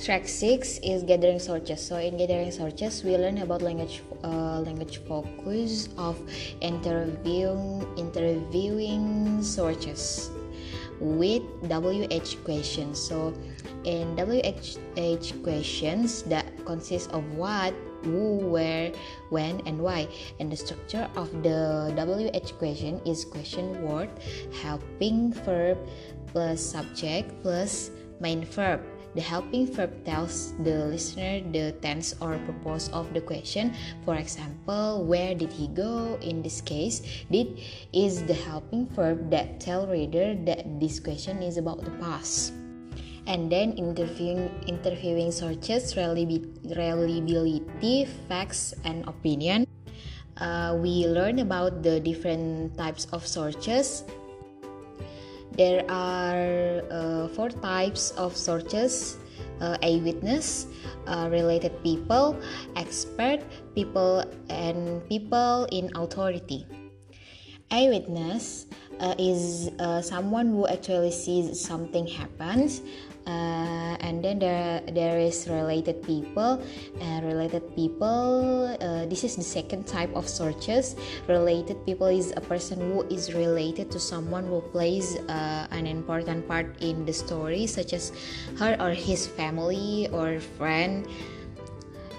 Track six is gathering sources. So in gathering sources, we learn about language uh, language focus of interviewing interviewing sources with WH questions. So in WH questions that consist of what, who, where, when, and why. And the structure of the WH question is question word, helping verb plus subject plus main verb. The helping verb tells the listener the tense or purpose of the question. For example, where did he go? In this case, did is the helping verb that tell reader that this question is about the past and then interviewing interviewing sources reliability facts and opinion uh, we learn about the different types of sources there are uh, four types of sources uh, eyewitness uh, related people expert people and people in authority. Eyewitness uh, is uh, someone who actually sees something happens uh, and then there there is related people and related people uh, this is the second type of searches. Related people is a person who is related to someone who plays uh, an important part in the story such as her or his family or friend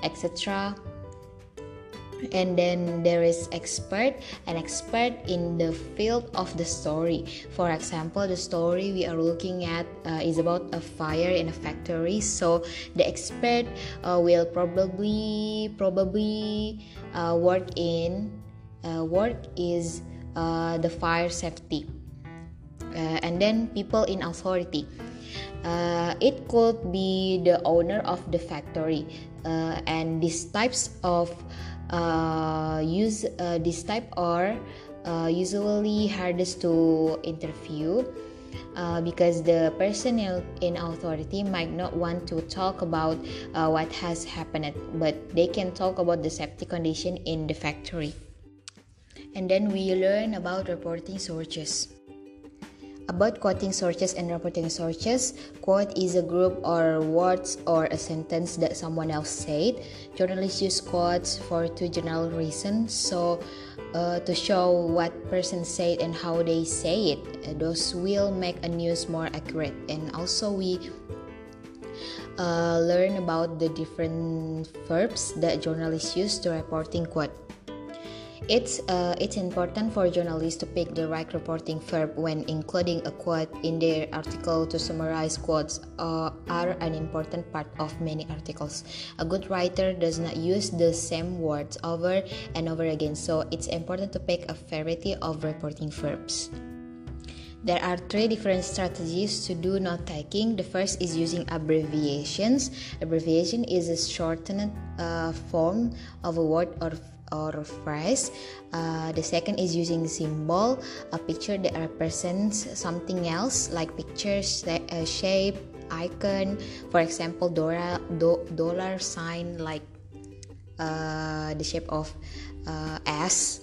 etc and then there is expert an expert in the field of the story. For example the story we are looking at uh, is about a fire in a factory. So the expert uh, will probably probably uh, work in uh, work is uh, the fire safety. Uh, and then people in authority. Uh, it could be the owner of the factory. Uh, and these types of use uh, this type are uh, usually hardest to interview uh, because the person in authority might not want to talk about uh, what has happened but they can talk about the safety condition in the factory. And then we learn about reporting sources about quoting sources and reporting sources, quote is a group or words or a sentence that someone else said. Journalists use quotes for two general reasons. So, uh, to show what person said and how they say it, uh, those will make a news more accurate. And also, we uh, learn about the different verbs that journalists use to reporting quote. It's, uh, it's important for journalists to pick the right reporting verb when including a quote in their article to summarize quotes uh, are an important part of many articles. A good writer does not use the same words over and over again, so it's important to pick a variety of reporting verbs. There are three different strategies to do note taking. The first is using abbreviations. Abbreviation is a shortened uh, form of a word or or phrase. Uh, the second is using symbol, a picture that represents something else like pictures, uh, shape, icon. For example, dollar do, dollar sign like uh, the shape of uh, S.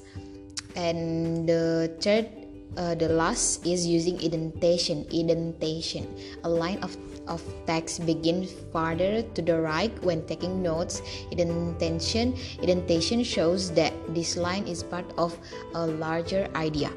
And the third uh, the last is using indentation indentation a line of of text begin farther to the right when taking notes. Indentation, indentation shows that this line is part of a larger idea.